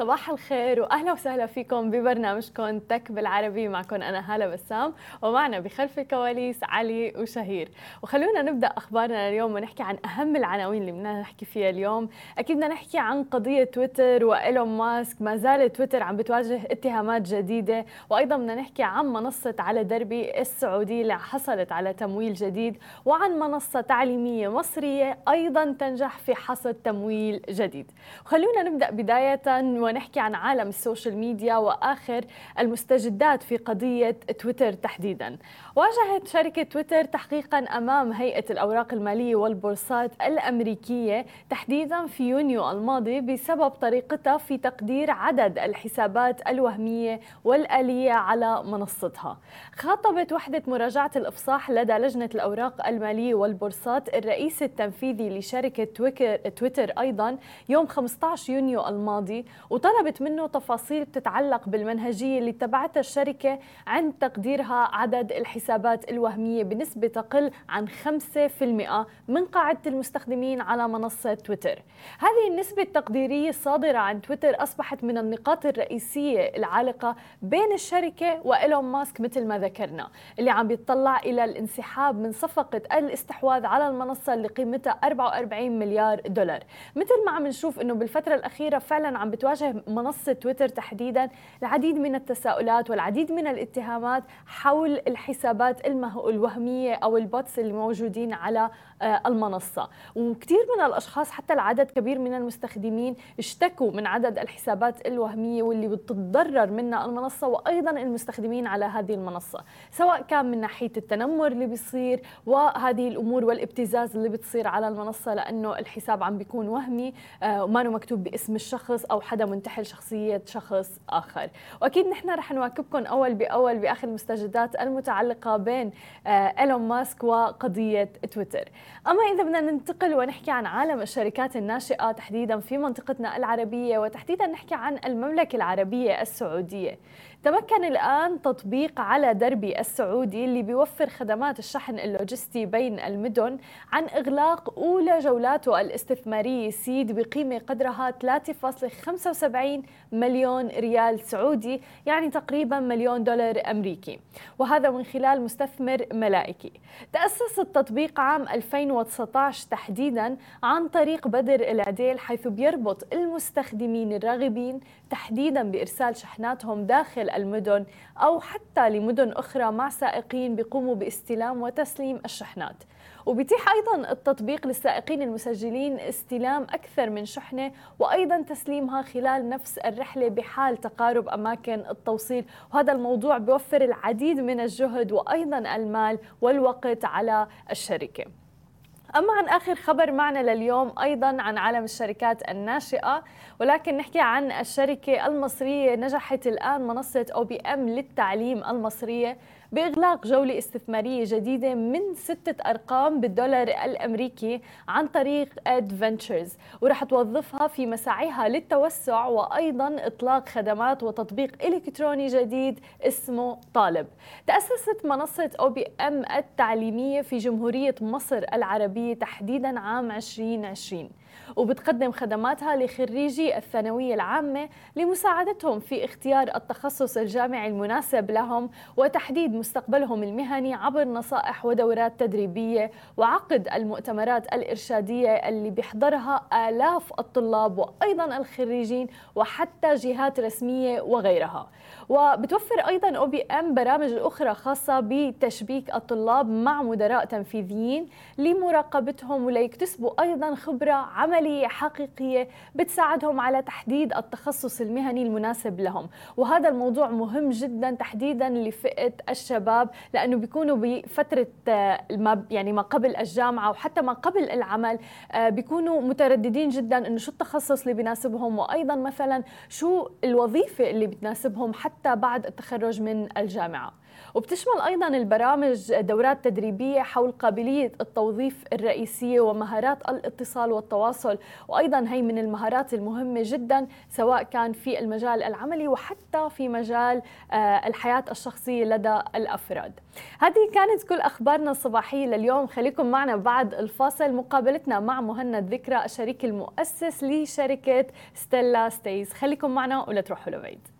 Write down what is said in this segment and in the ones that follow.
صباح الخير وأهلا وسهلا فيكم ببرنامجكم تك بالعربي. معكم أنا هالة بسام ومعنا بخلف الكواليس علي وشهير. وخلونا نبدأ أخبارنا اليوم ونحكي عن أهم العناوين اللي بدنا نحكي فيها اليوم. أكيد بدنا نحكي عن قضية تويتر وإيلون ماسك. ما زال تويتر عم بتواجه اتهامات جديدة وأيضا بدنا نحكي عن منصة على دربي السعودي اللي حصلت على تمويل جديد وعن منصة تعليمية مصرية أيضا تنجح في حصد تمويل جديد. خلونا نبدأ بداية ونحكي عن عالم السوشيال ميديا وآخر المستجدات في قضية تويتر تحديدا. واجهت شركة تويتر تحقيقا أمام هيئة الأوراق المالية والبورصات الأمريكية تحديدا في يونيو الماضي بسبب طريقتها في تقدير عدد الحسابات الوهمية والآلية على منصتها. خاطبت وحدة مراجعة الإفصاح لدى لجنة الأوراق المالية والبورصات الرئيس التنفيذي لشركة تويتر أيضا يوم 15 يونيو الماضي وطلبت منه تفاصيل تتعلق بالمنهجية اللي اتبعتها الشركة عند تقديرها عدد الحسابات الوهمية بنسبة تقل عن 5% من قاعدة المستخدمين على منصة تويتر. هذه النسبة التقديرية الصادرة عن تويتر أصبحت من النقاط الرئيسية العالقة بين الشركة وإيلون ماسك مثل ما ذكرنا اللي عم بيطلع إلى الانسحاب من صفقة الاستحواذ على المنصة اللي قيمتها 44 مليار دولار. مثل ما عم نشوف أنه بالفترة الأخيرة فعلا عم بتواجه تواجه منصة تويتر تحديدا العديد من التساؤلات والعديد من الاتهامات حول الحسابات الوهمية أو البوتس اللي موجودين على آه، المنصة. وكثير من الأشخاص حتى العدد كبير من المستخدمين اشتكوا من عدد الحسابات الوهمية واللي بتتضرر منها المنصة وأيضا المستخدمين على هذه المنصة سواء كان من ناحية التنمر اللي بيصير وهذه الأمور والابتزاز اللي بتصير على المنصة لأنه الحساب عم بيكون وهمي آه، وما مكتوب باسم الشخص أو حدا منتحل شخصية شخص آخر. وأكيد نحن رح نواكبكم أول بأول بآخر المستجدات المتعلقة بين آه، إيلون ماسك وقضية تويتر. أما إذا بدنا ننتقل ونحكي عن عالم الشركات الناشئة تحديدا في منطقتنا العربية وتحديدا نحكي عن المملكة العربية السعودية. تمكن الآن تطبيق على دربي السعودي اللي بيوفر خدمات الشحن اللوجستي بين المدن عن إغلاق أولى جولاته الاستثمارية سيد بقيمة قدرها 3.75 مليون ريال سعودي يعني تقريبا مليون دولار أمريكي. وهذا من خلال مستثمر ملائكي. تأسس التطبيق عام 2019 تحديدا عن طريق بدر العديل حيث بيربط المستخدمين الراغبين تحديدا بإرسال شحناتهم داخل المدن أو حتى لمدن أخرى مع سائقين بيقوموا باستلام وتسليم الشحنات. وبيتيح أيضا التطبيق للسائقين المسجلين استلام أكثر من شحنة وأيضا تسليمها خلال نفس الرحلة بحال تقارب أماكن التوصيل. وهذا الموضوع بيوفر العديد من الجهد وأيضا المال والوقت على الشركة. أما عن آخر خبر معنا لليوم أيضا عن عالم الشركات الناشئة ولكن نحكي عن الشركة المصرية نجحت الآن منصة أو بي أم للتعليم المصرية. بإغلاق جولة استثمارية جديدة من ستة أرقام بالدولار الأمريكي عن طريق أدفنتشرز ورح توظفها في مساعيها للتوسع وأيضا إطلاق خدمات وتطبيق إلكتروني جديد اسمه طالب. تأسست منصة أو بي أم التعليمية في جمهورية مصر العربية تحديدا عام 2020 وبتقدم خدماتها لخريجي الثانوية العامة لمساعدتهم في اختيار التخصص الجامعي المناسب لهم وتحديد مستقبلهم المهني عبر نصائح ودورات تدريبية وعقد المؤتمرات الإرشادية اللي بيحضرها آلاف الطلاب وأيضا الخريجين وحتى جهات رسمية وغيرها. وبتوفر أيضا أو بي ام برامج أخرى خاصة بتشبيك الطلاب مع مدراء تنفيذيين لمراقبتهم وليكتسبوا أيضا خبرة عمليه حقيقيه بتساعدهم على تحديد التخصص المهني المناسب لهم. وهذا الموضوع مهم جدا تحديدا لفئة الشباب لأنه بيكونوا بفترة آه، ما يعني ما قبل الجامعة وحتى ما قبل العمل آه، بيكونوا مترددين جدا إنه شو التخصص اللي بيناسبهم وأيضا مثلا شو الوظيفة اللي بتناسبهم حتى بعد التخرج من الجامعة. وبتشمل أيضا البرامج دورات تدريبية حول قابلية التوظيف الرئيسية ومهارات الاتصال والتواصل وأيضا هي من المهارات المهمة جدا سواء كان في المجال العملي وحتى في مجال آه، الحياة الشخصية لدى الأفراد. هذه كانت كل أخبارنا الصباحية لليوم. خليكم معنا بعد الفاصل. مقابلتنا مع مهند ذكرى الشريك المؤسس لشركة ستيلا ستيز خليكم معنا ولا تروحوا لبعيد.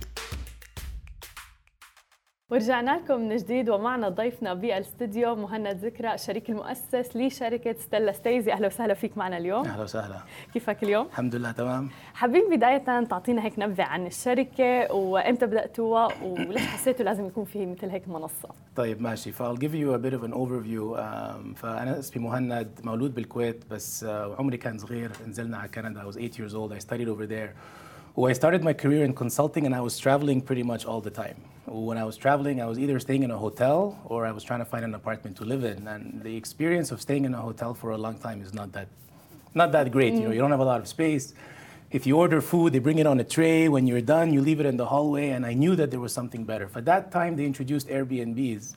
ورجعنا لكم من جديد ومعنا ضيفنا بالاستديو مهند ذكرى الشريك المؤسس لشركة ستيلا ستيزي. أهلا وسهلا فيك معنا اليوم. أهلا وسهلا. كيفك اليوم؟ الحمد لله تمام. حابين بداية تعطينا هيك نبذة عن الشركة وإمتى بدأتوها وليش حسيتوا لازم يكون في مثل هيك منصة؟ طيب ماشي. فال give you a bit of an overview. Um, فأنا اسمي مهند مولود بالكويت بس uh, عمري كان صغير. نزلنا على كندا. I was 8 years old. I studied over there. Well, I started my career in consulting and I was traveling pretty much all the time. When I was traveling, I was either staying in a hotel or I was trying to find an apartment to live in. And the experience of staying in a hotel for a long time is not that, not that great. You know, mm. you don't have a lot of space. If you order food, they bring it on a tray. When you're done, you leave it in the hallway. And I knew that there was something better. For that time, they introduced Airbnbs,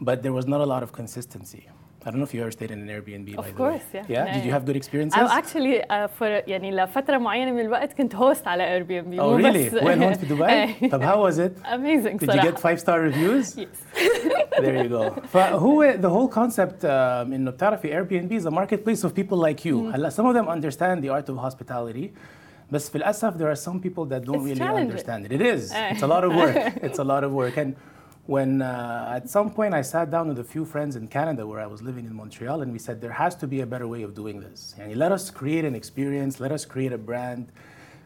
but there was not a lot of consistency. I don't know if you ever stayed in an Airbnb. by Of the course, way. yeah. Yeah. Did you have good experiences? أو actually uh, for يعني لفترة معينة من الوقت كنت هوست على اير بي ام بي Oh really? وين هون في دبي؟ طب how was it? amazing Did you صراحة get five star reviews? Yes. there you go. فهو the whole concept um, انه بتعرفي Airbnb is a marketplace of people like you. هلا some of them understand the art of hospitality. بس في الأسف there are some people that don't It's really challenging. understand it. It is. It's a lot of work. It's a lot of work. And when uh, at some point I sat down with a few friends in Canada where I was living in Montreal and we said there has to be a better way of doing this. Yani, let us create an experience, let us create a brand,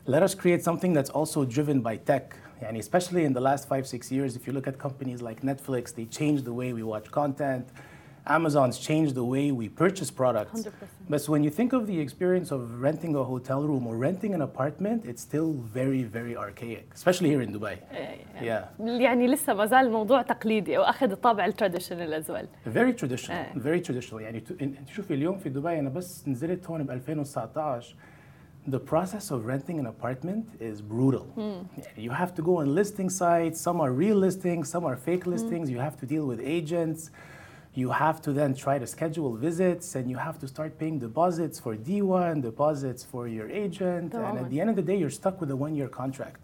let us create something that's also driven by tech. And especially in the last five, six years, if you look at companies like Netflix, they changed the way we watch content. Amazon's changed the way we purchase products. 100%. But when you think of the experience of renting a hotel room or renting an apartment, it's still very, very archaic, especially here in Dubai. Yeah. يعني لسه ما زال الموضوع تقليدي او اخذ الطابع التراديشنال از ويل Very traditional, إيه. very traditional. يعني تو- إن- شوفي اليوم في دبي أنا بس نزلت هون ب 2019 the process of renting an apartment is brutal. يعني You have to go on listing sites. Some are real listings, some are fake listings. You have to deal with agents. you have to then try to schedule visits and you have to start paying deposits for DEWA, deposits for your agent. Go and on. at the end of the day, you're stuck with a one year contract.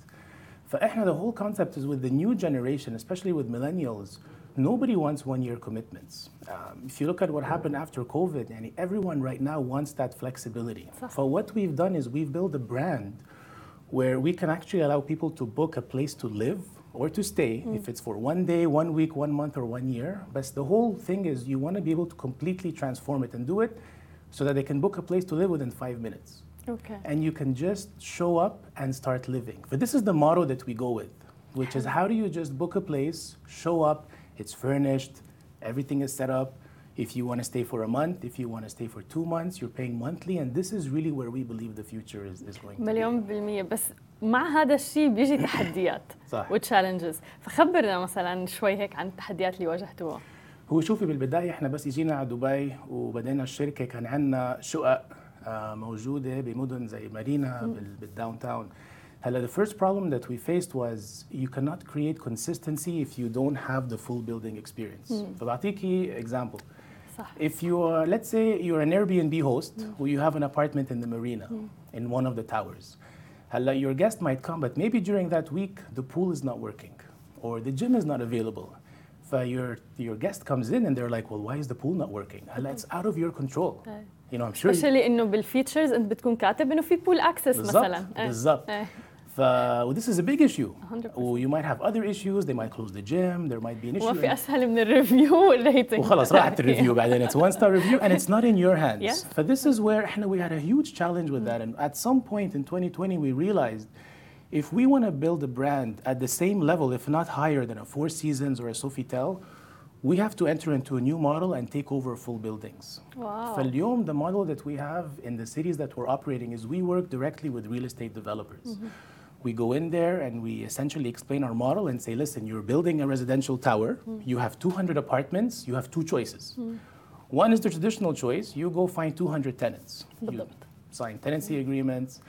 فإحنا the whole concept is with the new generation, especially with millennials, nobody wants one year commitments. Um, if you look at what happened after COVID, and everyone right now wants that flexibility. For what we've done is we've built a brand where we can actually allow people to book a place to live or to stay, mm. if it's for one day, one week, one month, or one year. But the whole thing is you want to be able to completely transform it and do it so that they can book a place to live within five minutes. Okay. And you can just show up and start living. But this is the motto that we go with, which is how do you just book a place, show up, it's furnished, everything is set up, If you want to stay for a month, if you want to stay for two months, you're paying monthly, and this is really where we believe the future is, is going to be. مليون بالمية بس مع هذا الشيء بيجي تحديات صح. وتشالنجز فخبرنا مثلا شوي هيك عن التحديات اللي واجهتوها هو شوفي بالبداية احنا بس اجينا على دبي وبدينا الشركة كان عندنا شقق آه، موجودة بمدن زي مارينا بال- بالداون تاون هلا the first problem that we faced was you cannot create consistency if you don't have the full building experience. فبعطيكي example. صح If you are, let's say you're an Airbnb host who you have an apartment in the marina in one of the towers. هلا your guest might come, but maybe during that week the pool is not working or the gym is not available. فيور your guest comes in and they're like, well, why is the pool not working? هلا it's out of your control. You know, I'm sure. you- سبيشلي انه بالفيتشرز انت بتكون كاتب انه في بول اكسس مثلا بالضبط إيه. بالضبط إيه. ف well, this is a big issue. 100%. Or you might have other issues. They might close the gym. There might be an issue. وما في and- اسهل من الريفيو والريتنج وخلص راحت الريفيو بعدين it's one star review and it's not in your hands. Yeah. But this is where احنا we had a huge challenge with that and at some point in 2020 we realized if we want to build a brand at the same level if not higher than a Four Seasons or a Sofitel we have to enter into a new model and take over full buildings. Wow. فاليوم the model that we have in the cities that we're operating is we work directly with real estate developers. We go in there and we essentially explain our model and say, listen, you're building a residential tower. You have 200 apartments. You have two choices. One is the traditional choice. You go find 200 tenants. You بالضبط. sign tenancy agreements.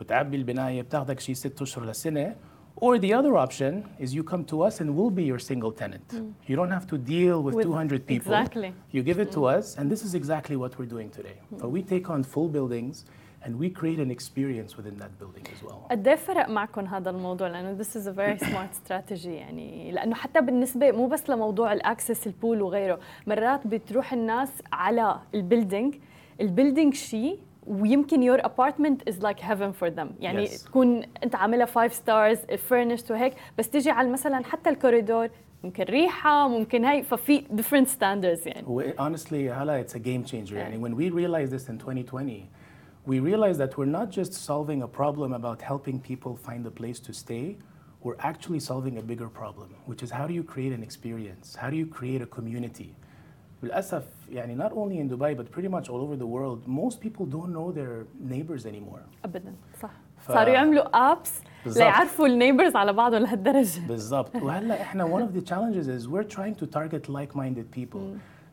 بتعبي البناية بتاخدك شي ست أشهر لسنة. Or the other option is you come to us and we'll be your single tenant. You don't have to deal with, With- 200 people. exactly. You give it to us, and this is exactly what we're doing today. But we take on full buildings and we create an experience within that building as well. قد ايه فرق معكم هذا الموضوع لانه this is a very smart strategy يعني لانه حتى بالنسبه مو بس لموضوع الاكسس البول وغيره مرات بتروح الناس على البيلدينج البيلدينج شيء ويمكن your apartment is like heaven for them يعني Yes. تكون انت عاملها 5 stars furnished وهيك بس تيجي على مثلا حتى الكوريدور ممكن ريحه ممكن هي ففي different standards يعني Well, honestly, Hala, it's a game changer. And when we realized this in 2020, we realized that we're not just solving a problem about helping people find a place to stay, we're actually solving a bigger problem, which is how do you create an experience? How do you create a community? للأسف يعني not only in Dubai but pretty much all over the world, most people don't know their neighbors anymore. ابدا صح ف- صاروا يعملوا ابس بالضبط. ليعرفوا النيبرز على بعضهم لهالدرجه بالضبط وهلا احنا one of the challenges is we're trying to target like-minded people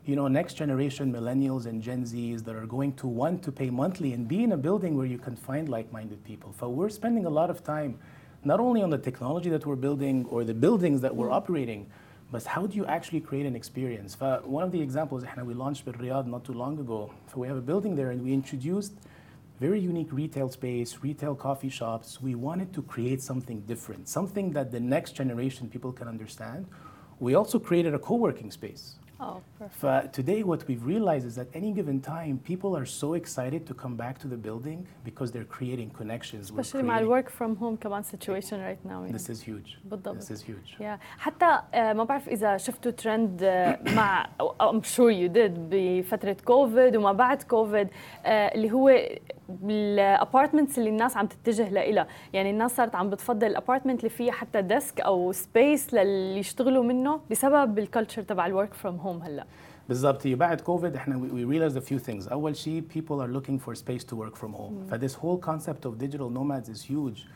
you know, next generation millennials and Gen Zs that are going to want to pay monthly and be in a building where you can find like-minded people. So we're spending a lot of time not only on the technology that we're building or the buildings that we're mm. operating, but how do you actually create an experience? Uh, one of the examples, we launched in Riyadh not too long ago. So we have a building there, and we introduced very unique retail space, retail coffee shops. We wanted to create something different, something that the next generation people can understand. We also created a co-working space. اه perfect. But today what we've realized is that any given time, people are so excited to come back to the building because they're creating connections. We're especially مع creating- الورك فروم هوم كمان situation right now يعني. This is huge. بالضبط. This is huge. Yeah. حتى آه، ما بعرف اذا شفتوا ترند مع I'm sure you did بفتره كوفيد وما بعد كوفيد اللي هو الابارتمنتس اللي الناس عم تتجه لها يعني الناس صارت عم بتفضل الابارتمنت اللي فيها حتى ديسك او سبيس للي يشتغلوا منه بسبب الكالتشر تبع الورك فروم هوم هلا بالضبط هي بعد كوفيد احنا we we realized a few things اول شيء people are looking for space to work from home ف this whole concept of digital nomads is huge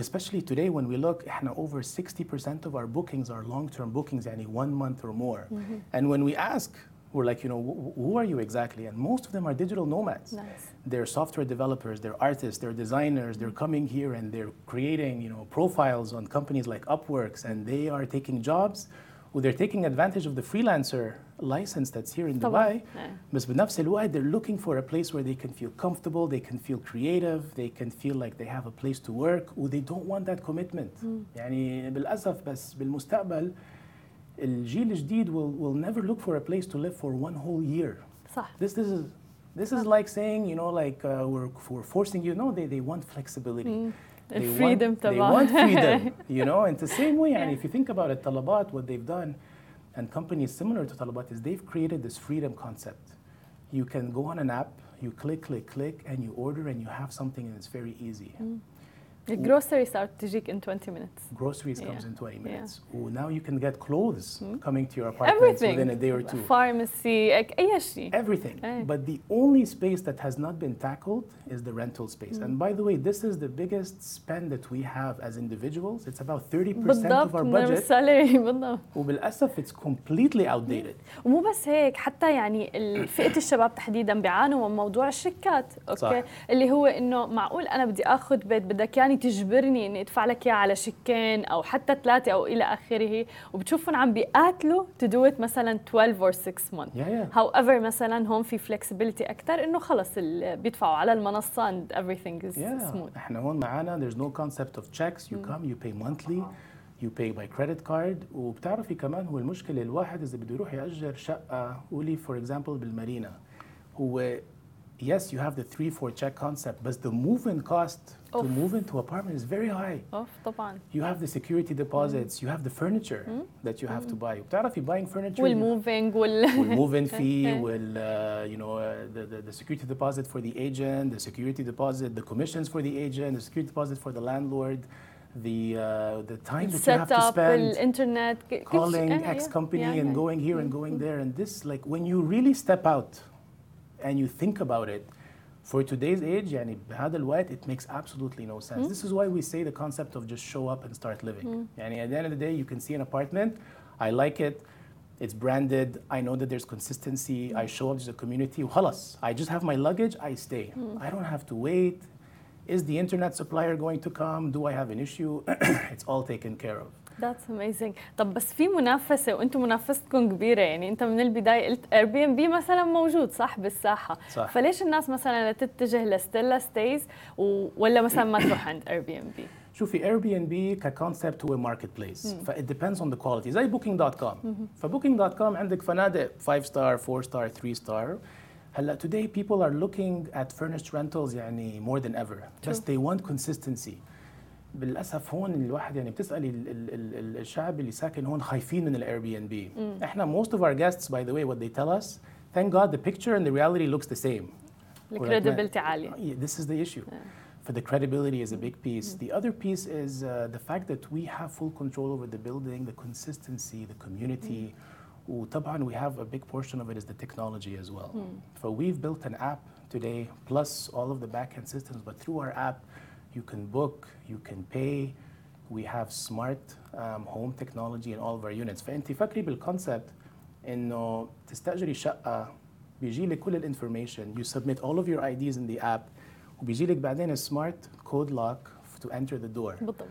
especially today when we look احنا over 60% of our bookings are long-term bookings يعني one month or more and when we ask we're like you know wh- who are you exactly and most of them are digital nomads Nice. they're software developers they're artists they're designers they're coming here and they're creating you know profiles on companies like upworks and they are taking jobs or they're taking advantage of the freelancer license that's here in طبعاً. Dubai إيه. بس بنفس الوقت they're looking for a place where they can feel comfortable they can feel creative they can feel like they have a place to work or they don't want that commitment يعني بالأسف بس بالمستقبل الجيل الجديد will, will never look for a place to live for one whole year صح this, this is this is like saying you know like uh, we're, we're forcing you no they, they want flexibility They freedom want, they want freedom, you know. And the same way, and if you think about it, Talabat, what they've done, and companies similar to Talabat, is they've created this freedom concept. You can go on an app, you click, click, click, and you order, and you have something, and it's very easy. Mm. الجروسري صارت تجيك in 20 minutes groceries comes Yeah. in 20 Yeah. minutes Ooh, now you can get clothes coming to your apartments everything within a day or two pharmacy like اي شيء everything. Eh. But the only space that has not been tackled is the rental space. And by the way, this is the biggest spend that we have as individuals. It's about 30% of بالضبط our من budget. السالري بالضبط وبالأسف it's completely outdated. ومو بس هيك حتى يعني ال- فئه الشباب تحديدا بيعانوا من موضوع الشيكات اوكي صح. اللي هو انه معقول انا بدي اخذ بيت بدك يعني تجبرني إني أدفع لك اياه على شيكين أو حتى ثلاثة أو إلى آخره وبتشوفهم عم بيقاتلوا to do it مثلا 12 or 6 months Yeah, yeah. however مثلا هون في flexibility أكثر إنه خلص بيدفعوا على المنصة and everything is Yeah. smooth إحنا هون معانا there's no concept of checks. You come, you pay monthly. You pay by credit card وبتعرفي كمان هو المشكلة الواحد إذا بده يروح يأجر شقة قولي for example بالمارينا هو yes you have the three four check concept but the move-in cost to Oof. move into apartment is very high. اوف طبعا You have the security deposits, you have the furniture that you have to buy. بتعرفي buying furniture والموفينج وال will move-in fee, will uh, you know uh, the, the the security deposit for the agent, the security deposit, the commissions for the agent, the security deposit for the landlord, the uh, the time that you have set to up spend الانترنت ك- كل شيء. calling إيه، X yeah, company yeah, and yeah. going here and going there. And this, like, when you really step out and you think about it, For today's age, يعني بهذا الوقت, it makes absolutely no sense. This is why we say the concept of just show up and start living. يعني at the end of the day, you can see an apartment, I like it, it's branded, I know that there's consistency, I show up to the community, وخلاص, I just have my luggage, I stay. I don't have to wait. Is the internet supplier going to come? Do I have an issue? it's all taken care of. That's amazing. طب بس في منافسة وأنتم منافستكم كبيرة يعني أنت من البداية قلت اير بي ام بي مثلا موجود صح؟ بالساحة. صح. فليش الناس مثلا تتجه لستيلا ستيز ولا مثلا ما تروح عند اير بي ام بي شوفي اير بي ان بي ككونسبت هو ماركت بليس فit depends on the quality. زي بوكينج دوت كوم فبوكينج دوت كوم عندك فنادق 5 ستار 4 ستار 3 ستار هلأ today people are looking at furnished rentals يعني more than ever. بس they want consistency. بالاسف هون الواحد يعني بتسالي ال ال ال الشعب اللي ساكن هون خايفين من الاير بي ان بي إحنا most of our guests by the way what they tell us thank god the picture and the reality looks the same We're like, man, الكريديبيلتي yeah, this is the issue. For the credibility is a big piece. The other piece is uh, the fact that we have full control over the building, the consistency, the community. وطبعا we have a big portion of it is the technology as well. So we've built an app today plus all of the backend systems, but through our app you can book, you can pay. We have smart um, home technology in all of our units. فانت فكري بالconcept انه تستاجري شقه بيجي لك كل الانفورميشن you submit all of your IDs in the app وبيجي لك بعدين سمارت كود لوك to enter the door بالضبط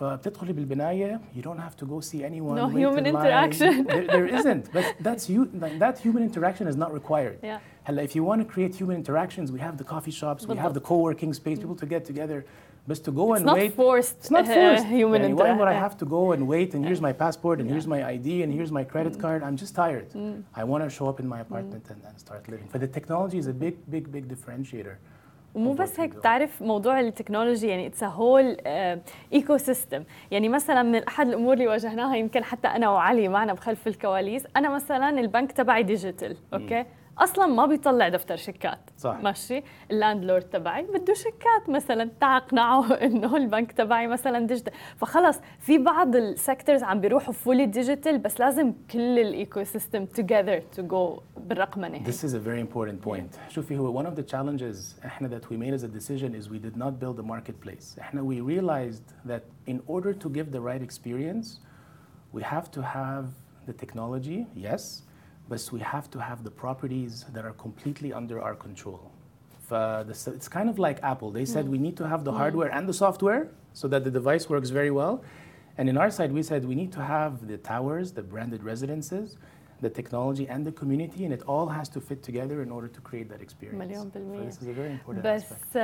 فبتدخلي بالبنايه you don't have to go see anyone No wait human in line. interaction. there, there isn't but that's you like, that human interaction is not required Yeah. هلا if you want to create human interactions we have the coffee shops we have the بالضبط. co-working space people to get together but to go It's and not wait forced it's not uh, forced human يعني why would I interaction have to go and wait and here's my passport and here's my ID and here's my credit card I'm just tired I want to show up in my apartment and, and start living but the technology is a big big big differentiator ومو بس هيك. بتعرف موضوع التكنولوجي يعني اتس هول ايكو سيستم يعني مثلا من أحد الأمور اللي واجهناها يمكن حتى أنا وعلي معنا بخلف الكواليس أنا مثلا البنك تبعي ديجيتال أوكي؟ أصلا ما بيطلع دفتر شيكات صح. ماشي اللاندلورد تبعي بده شيكات مثلا تعا اقنعه إنه البنك تبعي مثلا ديجيتال فخلص في بعض السيكتورز عم بيروحوا فولي ديجيتال بس لازم كل الايكو سيستم توجذر تو جو بالرقمنه This is a very important point. شوفي هو one of the challenges إحنا that we made as a decision is we did not build a marketplace. إحنا we realized that in order to give the right experience, we have to have the technology, yes, but we have to have the properties that are completely under our control. Uh, the- It's kind of like Apple. They said we need to have the mm. hardware and the software so that the device works very well. And in our side, we said we need to have the towers, the branded residences, the technology and the community, and it all has to fit together in order to create that experience. مليون So بالمية. this is a very important بس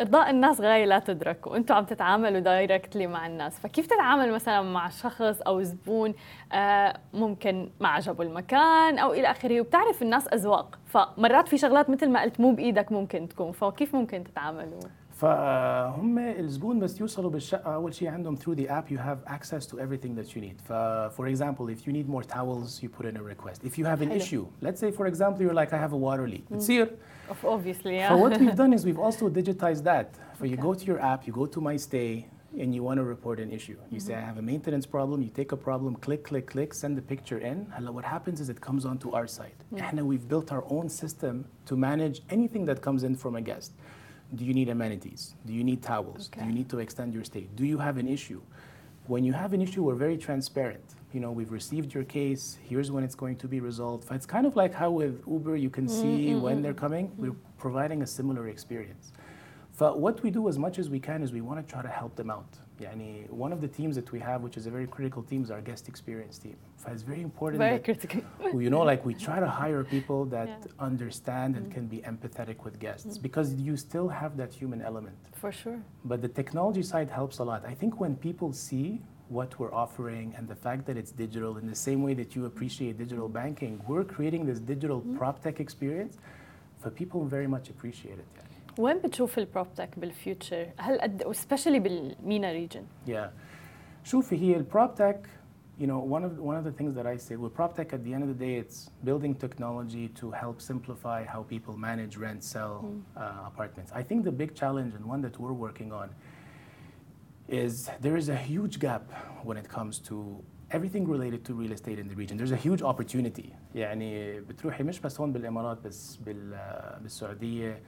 ارضاء الناس غاية لا تدرك وأنتم عم تتعاملوا دايركتلي مع الناس. فكيف تتعامل مثلا مع شخص أو زبون آه، ممكن ما عجبه المكان أو إلى آخره؟ وبتعرف الناس أذواق. فمرات في شغلات مثل ما قلت مو بإيدك ممكن تكون. فكيف ممكن تتعاملوا؟ فهم الزبون بس يوصلوا بالشقة أول شيء عندهم through the app you have access to everything that you need. ف for example if you need more towels you put in a request. If you have an حلو. issue let's say for example you're like I have a water leak. بتصير Of- obviously So what yeah. we've done is we've also digitized that. So you go to your app, you go to My Stay, and you want to report an issue. You say, I have a maintenance problem, you take a problem, click, click, click, send the picture in. Hello, what happens is it comes onto our site. And we've built our own system to manage anything that comes in from a guest. Do you need amenities? Do you need towels? Do you need to extend your stay? Do you have an issue? When you have an issue, we're very transparent. You know, we've received your case. Here's when it's going to be resolved. It's kind of like how with Uber you can see mm-hmm, when mm-hmm. they're coming. Mm-hmm. We're providing a similar experience. But what we do as much as we can is we want to try to help them out. يعني one of the teams that we have, which is a very critical team, is our guest experience team. So it's very important very that critical you know, like we try to hire people that Yeah. understand and can be empathetic with guests because you still have that human element. for sure But the technology side helps a lot. I think when people see what we're offering and the fact that it's digital in the same way that you appreciate digital banking, we're creating this digital prop tech experience for people very much appreciate it. يعني. وين بتشوف البروب تك بالفيوتشر هل قد سبيشلي بالمينا ريجن Yeah. شوفي هي البروب تك you know one of one of the things that I say with prop tech at the end of the day it's building technology to help simplify how people manage rent sell uh, apartments I think the big challenge and one that we're working on is there is a huge gap when it comes to everything related to real estate in the region there's a huge opportunity يعني بتروحي مش بس هون بالامارات بس بال بالسعوديه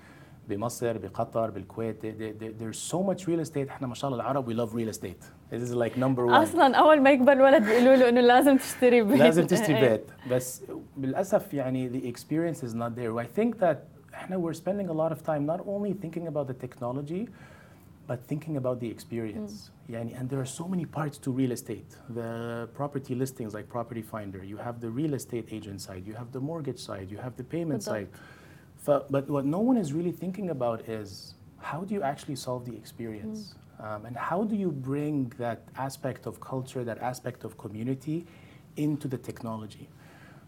بمصر بقطر بالكويت there- there- there- there's so much real estate احنا ما شاء الله العرب we love real estate this is like number one اصلا اول ما يكبر الولد بيقولوا له انه لازم تشتري بيت لازم تشتري إيه. بيت بس للاسف يعني the experience is not there I think that احنا we're spending a lot of time not only thinking about the technology but thinking about the experience يعني and there are so many parts to real estate the property listings like property finder you have the real estate agent side you have the mortgage side you have the payment بالضبط. side ف- but what no one is really thinking about is how do you actually solve the experience um, and how do you bring that aspect of culture that aspect of community into the technology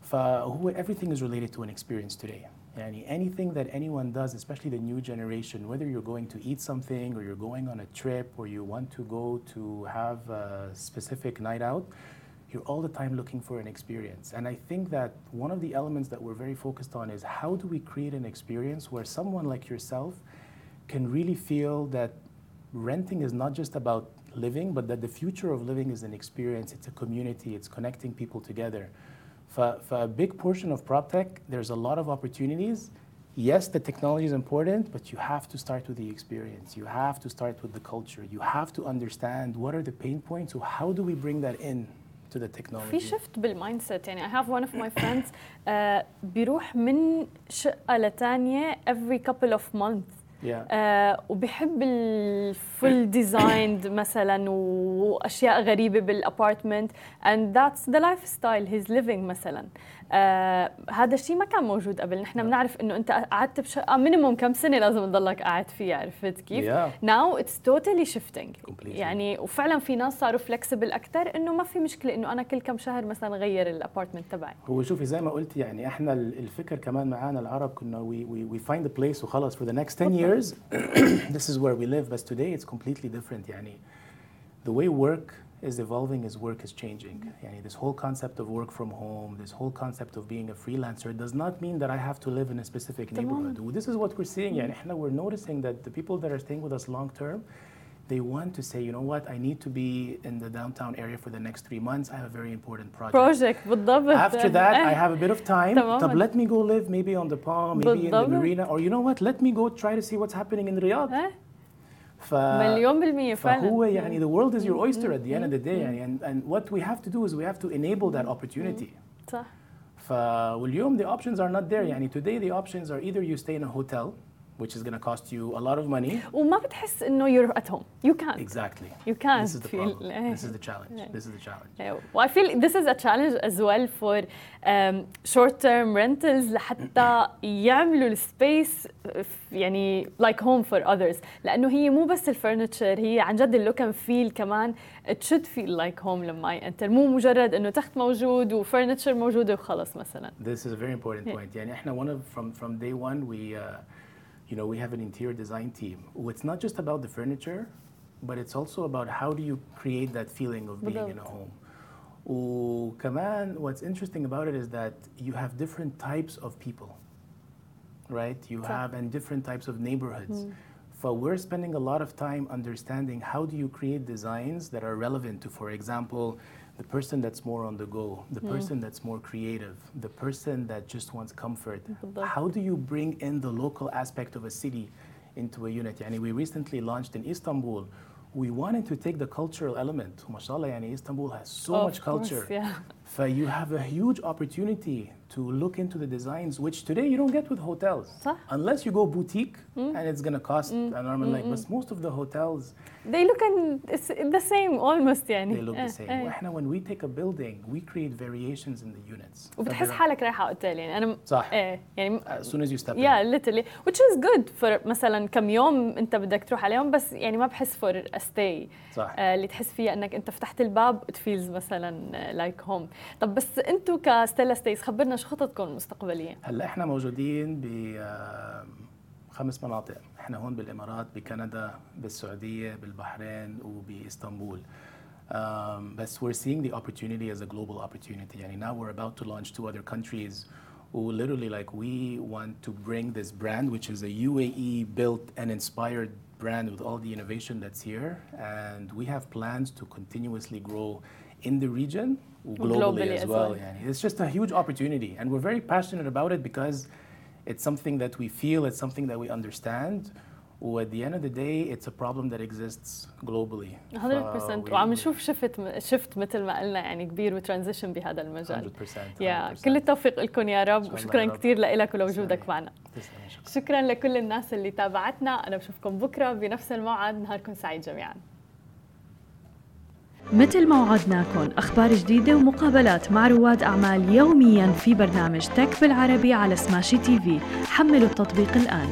فهو everything is related to an experience today يعني anything that anyone does especially the new generation whether you're going to eat something or you're going on a trip or you want to go to have a specific night out you're all the time looking for an experience. And I think that one of the elements that we're very focused on is how do we create an experience where someone like yourself can really feel that renting is not just about living, but that the future of living is an experience, it's a community, it's connecting people together. For, for a big portion of PropTech, there's a lot of opportunities. Yes, the technology is important, but you have to start with the experience. You have to start with the culture. You have to understand what are the pain points, so how do we bring that in to the technology? في شفت بالمايند سيت يعني I have one of my friends uh, بيروح من شقة لتانية every couple of months Yeah. آه وبحب الفول ديزايند مثلا واشياء غريبه بالابارتمنت and that's the lifestyle he's living مثلا آه هذا الشيء ما كان موجود قبل. نحن بنعرف إنه أنت قعدت بشقه مينيموم كم سنة لازم تضلك قاعد فيها عرفت كيف؟ It's totally shifting. Completely. يعني وفعلا في ناس صاروا فلكسبل أكثر إنه ما في مشكلة إنه أنا كل كم شهر مثلا غير الابارتمنت تبعي. هو شوفي زي ما قلت يعني إحنا ال- الفكر كمان معانا العرب كنا we, we, we find a place وخلاص for the next 10 years. This is where we live but today it's completely different. يعني the way work is evolving as work is changing يعني this whole concept of work from home this whole concept of being a freelancer does not mean that I have to live in a specific neighborhood this is what we're seeing يعني احنا we're noticing that the people that are staying with us long term they want to say, you know what, I need to be in the downtown area for the next three months. I have a very important project. بروجكت بالضبط After that, I إيه. have a bit of time. تماماً. طب let me go live maybe on the palm, maybe in the بالضبط. marina, or you know what, let me go try to see what's happening in Riyadh. إيه. ف... مليون بالمية فعلا فهو يعني the world is your oyster at the end of the day يعني and, and what we have to do is we have to enable that opportunity. صح ف واليوم the options are not there يعني today the options are either you stay in a hotel which is going to cost you a lot of money. وما بتحس انه you're at home you can't Exactly. You can't This is the feel- problem. This is the challenge. This is the challenge. و I feel this is a challenge as well for um, short term rentals لحتى يعملوا السبيس يعني like home for others لانه هي مو بس الفرنتشر هي عن جد اللوك اند فيل كمان it should feel like home لما ينتر مو مجرد انه تخت موجود وفرنتشر موجوده وخلص مثلا This is a very important Yeah. point. يعني احنا one of from from day one we uh, you know we have an interior design team. It's not just about the furniture, but it's also about how do you create that feeling of being in a بالضبط. home. وكمان what's interesting about it is that you have different types of people, right? You صح. have and different types of neighborhoods. So we're spending a lot of time understanding how do you create designs that are relevant to, for example, the person that's more on the go, the mm. person that's more creative, the person that just wants comfort. How do you bring in the local aspect of a city into a unit? Yani we recently launched in Istanbul. We wanted to take the cultural element. MashaAllah, yani Istanbul has so of much course, culture. Yeah. So you have a huge opportunity to look into the designs, which today you don't get with hotels. صح. Unless you go boutique and it's going to cost an arm and leg. But most of the hotels, they look and it's the same almost يعني they look إيه، the same. إيه. واحنا when we take a building, we create variations in the units. وبتحس فبر- حالك رايحه اوتيل يعني انا صح. ايه يعني As soon as you step in. yeah literally which is good for مثلا كم يوم انت بدك تروح عليهم بس يعني ما بحس for a stay صح. آه، اللي تحس فيها انك انت فتحت الباب it feels مثلا لايك هوم طب بس انتم كستيلا ستيز خبرنا شو خططكم المستقبليه هلا إحنا موجودين ب آه، خمس مناطق إحنا هون بالامارات بكندا بالسعوديه بالبحرين وباسطنبول um, بس we're seeing the opportunity as a global opportunity يعني now we're about to launch two other countries who literally like we want to bring this brand which is a UAE built and inspired brand with all the innovation that's here and we have plans to continuously grow in the region globally Globally as as well well. يعني it's just a huge opportunity and we're very passionate about it because It's something that we feel, it's something that we understand. At the end of the day, it's a problem that exists globally. 100% ف- وعم نشوف شفت شفت مثل ما قلنا يعني كبير وترانزيشن بهذا المجال 100% يا 100%. كل التوفيق لكم يا رب وشكرا. كثير لك ولوجودك. معنا. شكرا لكل الناس اللي تابعتنا أنا بشوفكم بكره بنفس الموعد نهاركم سعيد جميعا مثل ما وعدناكم أخبار جديدة ومقابلات مع رواد أعمال يوميا في برنامج تك بالعربي على سماشي تي في. حملوا التطبيق الآن.